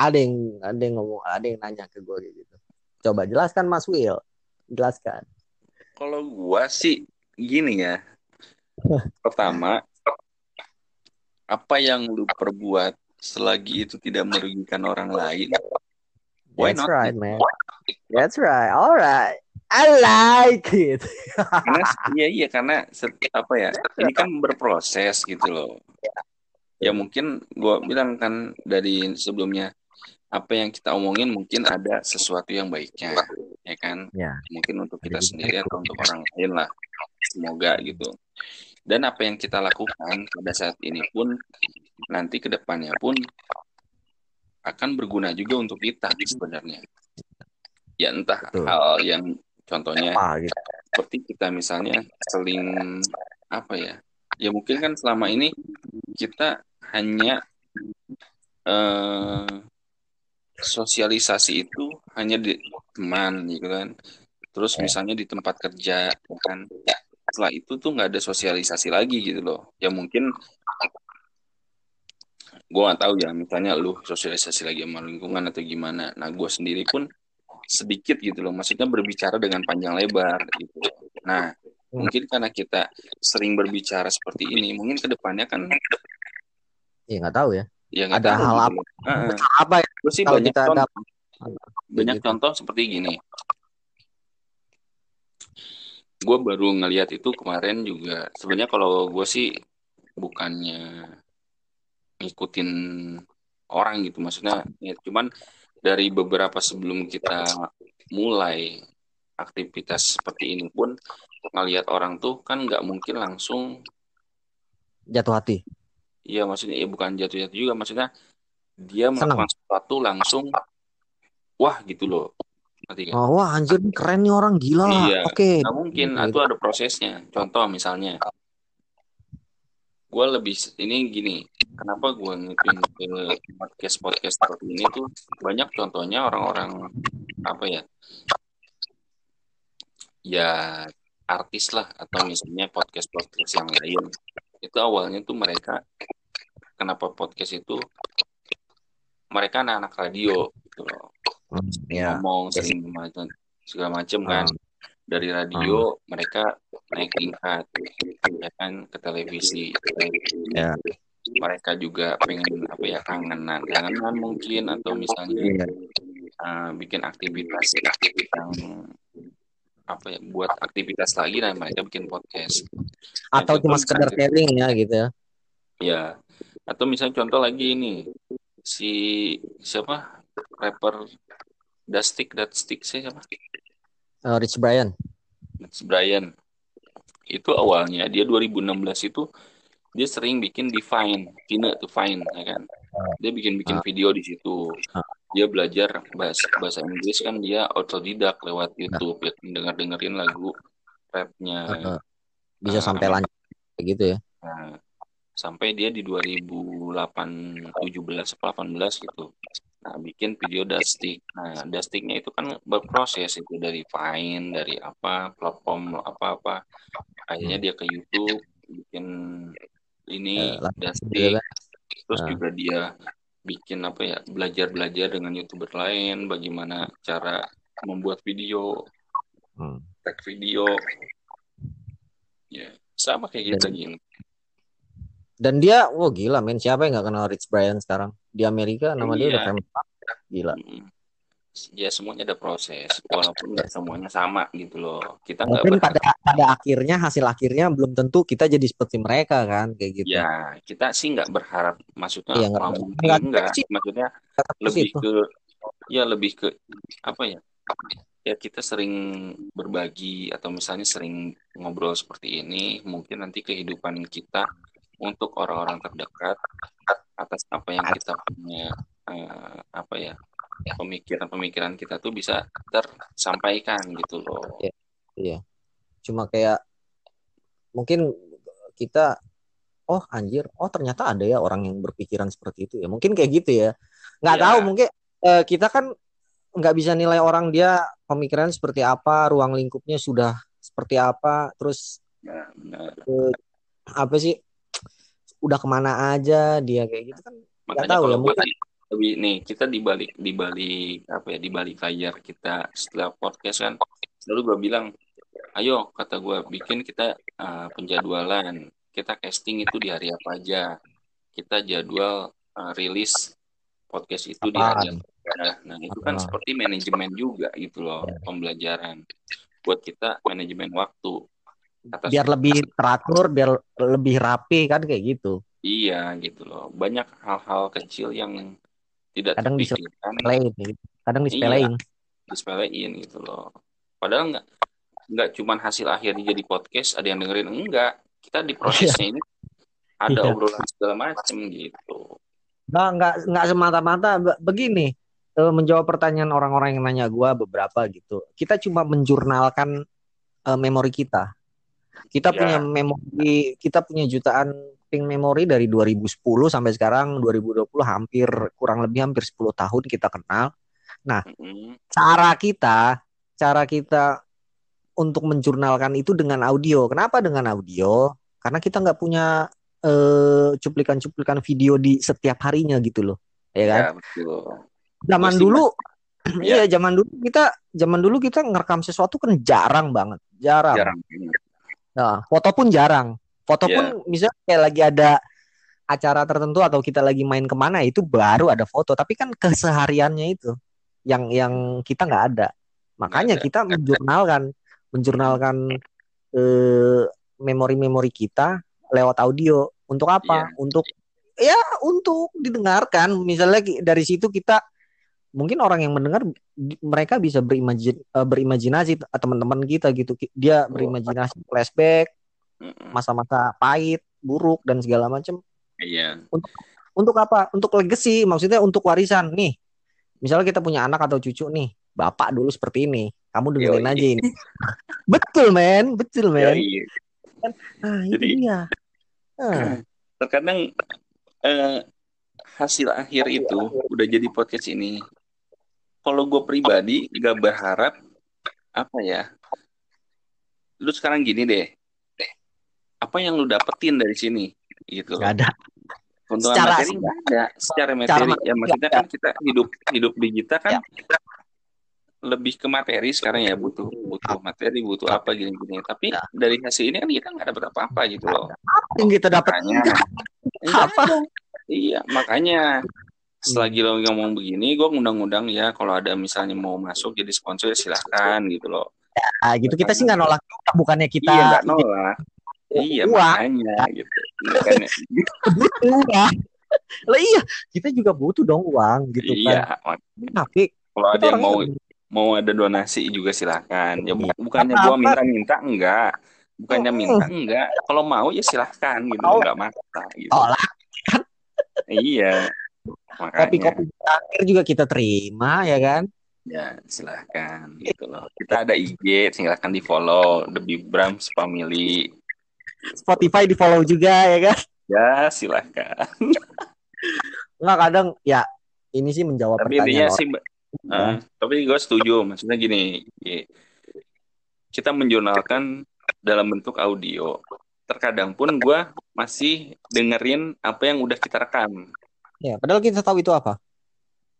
ada yang ada yang ngomong ada yang nanya ke gue gitu coba jelaskan Mas Will jelaskan Kalau gua sih gini ya. Pertama, apa yang lu perbuat selagi itu tidak merugikan orang lain, why that's not? right man that's right alright I like it Karena iya iya karena apa ya? Ini kan berproses gitu loh. Ya mungkin gua bilang kan dari sebelumnya apa yang kita omongin mungkin ada sesuatu yang baiknya, ya kan? Ya. Mungkin untuk kita sendiri atau untuk orang lain lah. Semoga gitu. Dan apa yang kita lakukan pada saat ini pun nanti ke depannya pun akan berguna juga untuk kita sebenarnya. Ya entah Betul. hal yang contohnya Apa gitu. seperti kita misalnya seling apa ya? Ya mungkin kan selama ini kita hanya eh, sosialisasi itu hanya di teman gitu kan. Terus misalnya di tempat kerja ya kan. Setelah itu tuh nggak ada sosialisasi lagi gitu loh. Ya mungkin gue nggak tahu ya misalnya lu sosialisasi lagi sama lingkungan atau gimana nah gue sendiri pun sedikit gitu loh maksudnya berbicara dengan panjang lebar gitu nah mungkin karena kita sering berbicara seperti ini mungkin ke depannya kan Ya nggak tahu ya. Ya Ada tahu hal gitu apa? Heeh. Apa ya Gue sih banyak kita contoh, dapat banyak gitu. contoh seperti gini gue baru ngeliat itu kemarin juga sebenarnya kalau gue sih bukannya ngikutin orang gitu maksudnya ya, cuman dari beberapa sebelum kita mulai aktivitas seperti ini pun ngelihat orang tuh kan nggak mungkin langsung jatuh hati. Ya maksudnya ya bukan jatuh-jatuh juga maksudnya dia Senang. melakukan sesuatu langsung wah gitu loh ngerti nggak? Oh, wah anjir keren nih orang gila. Iya, Oke. nggak mungkin Gitu. itu ada prosesnya contoh misalnya gue lebih ini gini kenapa gue ngikutin ke podcast podcast seperti ini tuh banyak contohnya orang-orang apa ya ya artis lah atau misalnya podcast podcast yang lain itu awalnya tuh mereka kenapa podcast itu mereka anak-anak radio gitu loh Hmm, ya. ngomong sering macam segala macam kan Hmm. dari radio mereka naik tingkat ya kan ke televisi Ya. mereka juga pengen apa ya kangenan kangenan mungkin atau misalnya Iya. uh, bikin aktivitas yang apa ya buat aktivitas lagi dan mereka bikin podcast Atau cuma sekedar sharing ya gitu ya. ya atau misalnya contoh lagi ini si siapa rapper Dastik Dastik siapa Eh, Rich Brian. That's Brian itu awalnya dia 2016 itu dia sering bikin Divine, Vine to Fine, ya kan? Dia bikin-bikin Ah. video di situ. Ah. Dia belajar bahasa bahasa Inggris kan dia otodidak lewat YouTube, ya, denger dengerin lagu rapnya. Eh, eh, bisa Ah. sampai lanjut gitu ya. Nah, sampai dia di 2008, 17, 18 gitu. Nah, bikin video Dastik. Nah, Dastiknya itu kan berproses itu dari Vine, dari apa, platform apa-apa. Akhirnya dia ke YouTube, bikin ini Eh, lah, gitu Dastik. kan. Terus Ah. juga dia bikin apa ya, belajar-belajar dengan YouTuber lain, bagaimana cara membuat video, Hmm. tag video. Ya, sama kayak gitu gini. Dan dia, wah gila men, siapa yang nggak kenal Rich Brian sekarang? Di Amerika nama dia udah Iya. famous banget. Gila. Ya semuanya ada proses, walaupun nggak semuanya sama gitu loh. Kita Mungkin pada pada akhirnya hasil akhirnya belum tentu kita jadi seperti mereka kan kayak gitu. ya kita sih nggak berharap, maksudnya Iya, nggak- mungkin nggak- enggak, sih. maksudnya lebih itu. ke, ya lebih ke apa ya? Ya kita sering berbagi atau misalnya sering ngobrol seperti ini, mungkin nanti kehidupan kita untuk orang-orang terdekat atas apa yang kita punya, eh, apa ya? Pemikiran-pemikiran kita tuh bisa tersampaikan gitu loh. Iya. Cuma kayak mungkin kita oh anjir, oh ternyata ada ya orang yang berpikiran seperti itu ya. Mungkin kayak gitu ya. Nggak Iya. tahu mungkin eh, kita kan nggak bisa nilai orang dia pemikiran seperti apa, ruang lingkupnya sudah seperti apa, terus Nah, benar. apa sih udah ke mana aja? Dia kayak gitu kan Makanya tahu ya, mungkin- lebih nih kita di balik di balik apa ya di balik layar kita setelah podcast kan selalu gue bilang ayo kata gue bikin kita uh, penjadwalan. Kita casting itu di hari apa aja. Kita jadwal uh, rilis podcast itu di hari apa aja. nah itu kan seperti manajemen juga gitu loh Ya. pembelajaran. Buat kita manajemen waktu atas biar lebih teratur, biar lebih rapi kan kayak gitu. iya gitu loh banyak hal-hal kecil yang tidak Kadang Disepelein, gitu. kadang Iya. disepelein. disepelein gitu loh. Padahal nggak nggak cuman hasil akhirnya jadi podcast ada yang dengerin enggak. Kita di prosesnya ini ada Iya. obrolan segala macem gitu. nggak nggak nggak semata-mata Be- begini eh, menjawab pertanyaan orang-orang yang nanya gua beberapa gitu kita cuma menjurnalkan eh, memori kita kita Ya. punya memori kita punya jutaan ping memori dari 2010 sampai sekarang 2020 hampir kurang lebih hampir 10 tahun kita kenal Mm-mm. cara kita cara kita untuk menjurnalkan itu dengan audio kenapa dengan audio karena kita nggak punya eh, cuplikan-cuplikan video di setiap harinya gitu loh ya kan Ya, betul. zaman Pasti, dulu Iya. iya zaman dulu kita zaman dulu kita ngerekam sesuatu kan jarang banget jarang, Jarang. Nah, foto pun jarang. Foto Iya. pun misalnya kayak lagi ada acara tertentu atau kita lagi main ke mana itu baru ada foto. Tapi kan kesehariannya itu yang yang kita nggak ada. Makanya kita menjurnalkan menjurnalkan eh, memori-memori kita lewat audio. Untuk apa? Untuk ya untuk didengarkan. Misalnya dari situ kita mungkin orang yang mendengar mereka bisa berimajin eh, berimajinasi teman-teman kita gitu. Dia berimajinasi flashback masa-masa pahit buruk dan segala macam Iya. untuk apa? Untuk legacy maksudnya untuk warisan. Nih misalnya kita punya anak atau cucu nih bapak dulu seperti ini kamu dengerin Yoi. aja ini. Betul men. Betul men. Yoi. ah itu Jadi- dia. Ah, Terkadang eh, hasil akhir itu udah jadi podcast ini. Kalau gue pribadi gak berharap apa ya. Lu sekarang gini deh. Apa yang lu dapetin dari sini? Gitu nggak ada Keuntungan Secara- materi nggak ada. Secara materi, Secara ya maksudnya nggak kan kita hidup hidup di kita kan Ya. lebih ke materi sekarang ya butuh butuh materi butuh apa gini-gini. Tapi Ya. dari hasil ini kan kita nggak dapet apa-apa gitu loh. apa yang kita dapat Makanya, Enggak. apa Iya, makanya Selagi lo ngomong begini, gue ngundang-undang ya kalau ada misalnya mau masuk jadi sponsor ya silahkan gitu loh. Ah, gitu kita sih nggak nolak juga, bukannya kita iya nggak nolak. Iya uang makanya gitu. Makanya, butuh uang lah iya kita juga butuh dong uang gitu iya, kan tapi kalau ada yang mau orangnya mau ada donasi juga silahkan. Ya Iya. bukannya gue minta-minta enggak. Bukannya minta enggak. Kalau mau ya silahkan gitu, Mau. nggak maksa gitu. tolak Iya, makanya kopi-kopi terakhir juga kita terima ya kan ya silahkan gitu loh. Kita ada IG, silahkan di follow The Big Brams Family. Spotify di follow juga ya kan Ya silahkan. nggak kadang ya ini sih menjawab Tapi pertanyaan sih, orang eh, tapi gue setuju. Maksudnya gini, kita menjurnalkan dalam bentuk audio. Terkadang pun gue masih dengerin apa yang udah kita rekam. Ya padahal kita tahu itu apa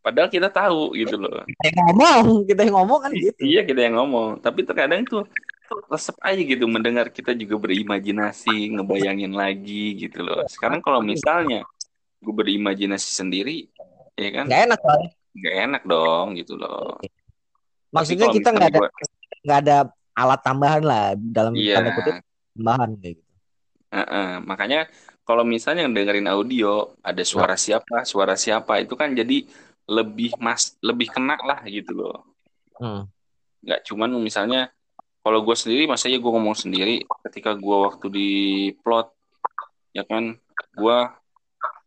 Padahal kita tahu gitu loh. kita yang ngomong kita yang ngomong kan gitu Iya kita yang ngomong. Tapi terkadang tuh resep aja gitu mendengar kita juga berimajinasi, ngebayangin lagi gitu loh. Sekarang kalau misalnya gue berimajinasi sendiri, ya kan nggak enak kan nggak enak dong gitu loh. Maksudnya kita nggak ada misalnya gua- nggak ada alat tambahan lah dalam Iya. tanda kutip tambahan kayak gitu Heeh, makanya kalau misalnya dengerin audio ada suara siapa, suara siapa itu kan jadi lebih mas lebih kena lah gitu loh. Hmm. Nggak cuman misalnya kalau gue sendiri masa ya gue ngomong sendiri ketika gue waktu di plot ya kan gue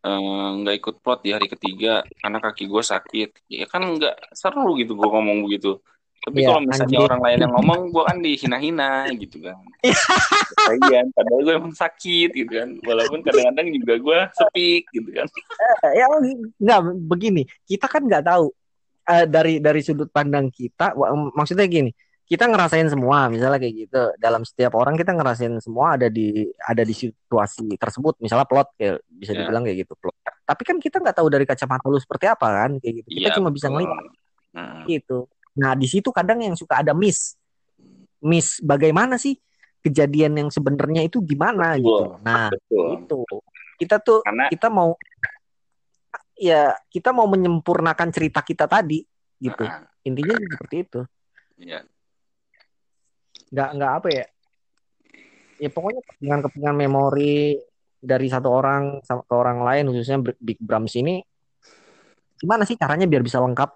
eh, nggak ikut plot di hari ketiga karena kaki gue sakit ya kan nggak seru gitu gue ngomong begitu tapi Iya, kalau misalnya anjing. orang lain yang ngomong gue kan dihina-hina gitu kan. Kasian, padahal gue emang sakit gitu kan. Walaupun kadang-kadang juga gue sepik gitu kan. Ya nggak begini kita kan nggak tahu eh, dari dari sudut pandang kita maksudnya gini kita ngerasain semua misalnya kayak gitu. Dalam setiap orang kita ngerasain semua ada di ada di situasi tersebut. Misalnya plot kayak bisa Ya. dibilang kayak gitu plot. Tapi kan kita nggak tahu dari kacamata lu seperti apa kan kayak gitu. Kita Iya, cuma bisa ngelihat. Nah, gitu nah di situ kadang yang suka ada miss. Miss bagaimana sih kejadian yang sebenarnya itu gimana Betul. gitu. Nah betul. itu. Kita tuh karena kita mau ya kita mau menyempurnakan cerita kita tadi gitu. Nah, intinya seperti itu. Ya nggak nggak apa ya. Ya pokoknya kepentingan kepentingan memori dari satu orang ke orang lain khususnya Big Brams ini gimana sih caranya biar bisa lengkap?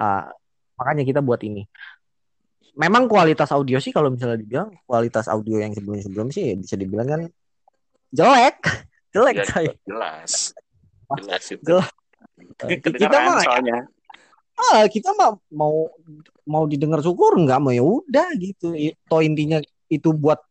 Ah, makanya kita buat ini memang kualitas audio sih kalau misalnya dibilang kualitas audio yang sebelum sebelum sih bisa dibilang kan jelek jelek ya, coy jelas jelas itu Jelas. kita mah soalnya. ah, kita mah mau mau didengar syukur nggak mau ya udah gitu. I- Toh intinya itu buat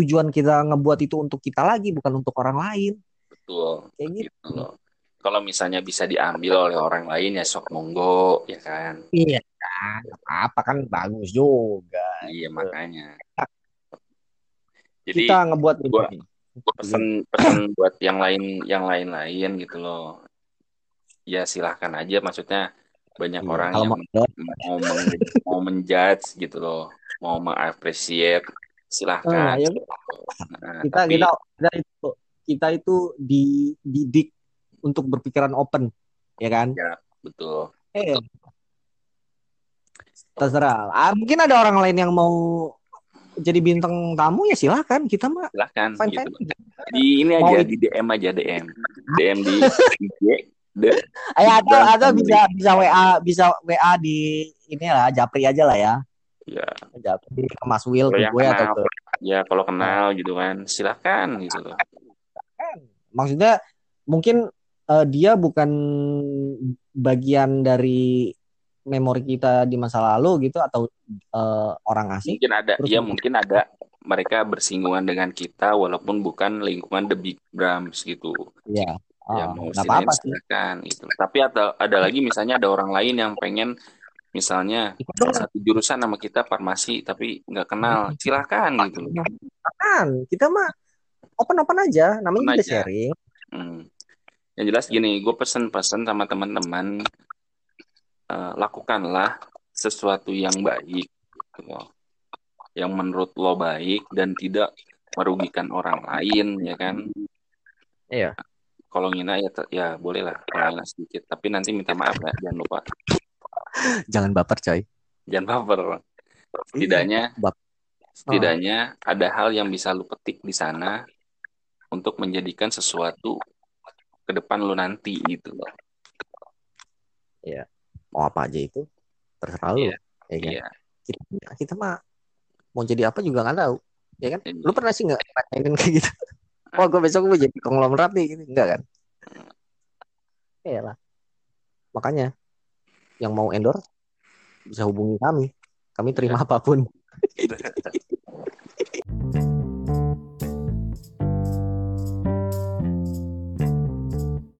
tujuan kita ngebuat itu untuk kita lagi bukan untuk orang lain. Betul. Kayak gitu. Gitu loh. Kalau misalnya bisa diambil oleh orang lain ya sok monggo, ya kan? Iya kan, apa kan bagus juga. Iya makanya. Jadi Kita ngebuat ini. gua- pesan pesan buat yang lain yang lain-lain gitu loh. Ya silahkan aja maksudnya banyak Iya, orang yang mau mau meng- mau menjudge gitu loh, mau mengapresiasi Ah, silahkan. ya Nah, kita tapi kita kita itu kita itu dididik untuk berpikiran open, ya kan? ya betul. Eh, terserah. Ah, mungkin ada orang lain yang mau jadi bintang tamu ya silahkan. Kita mah Silahkan fine gitu. fine. Di ini Mau aja di DM aja DM. DM di IG de, Ayo atau Dan atau family. bisa bisa WA bisa WA di ini lah Japri aja lah ya. ya Japri ke Mas Will ke gue atau kenal. ke ya kalau kenal gitu kan silahkan gitu loh. Maksudnya mungkin eh, dia bukan bagian dari memori kita di masa lalu gitu atau eh, orang asing. Mungkin ada Terus ya mungkin ada mereka bersinggungan dengan kita walaupun bukan lingkungan The Big Brams gitu. ya Ya ah, mau apa-apa sih. silakan gitu. Tapi ada ada lagi misalnya ada orang lain yang pengen misalnya satu jurusan sama kita farmasi tapi nggak kenal silahkan gitu loh. Kan kita mah open open aja, namanya Open juga aja. sharing. Hmm. Yang jelas gini, gue pesen-pesen sama teman-teman eh, lakukanlah sesuatu yang baik, gitu yang menurut lo baik dan tidak merugikan orang lain, ya kan? Iya. Kalau ngina ya, ya boleh lah, kalau ngina sedikit. Tapi nanti minta maaf ya, jangan lupa, Jangan baper coy. jangan baper. Setidaknya, Bap- setidaknya ada hal yang bisa lo petik di sana untuk menjadikan sesuatu ke depan lo nanti gitu loh. Mau apa aja itu terserah lu. Iya. Ya kan? Iya. Kita, kita mah mau jadi apa juga nggak tahu. Ya kan? Iya. Lu pernah sih nggak ngerasain kayak gitu? Oh, gue besok gue jadi konglomerat nih gitu. Enggak kan? Iya lah. Makanya yang mau endorse bisa hubungi kami. Kami terima apa pun.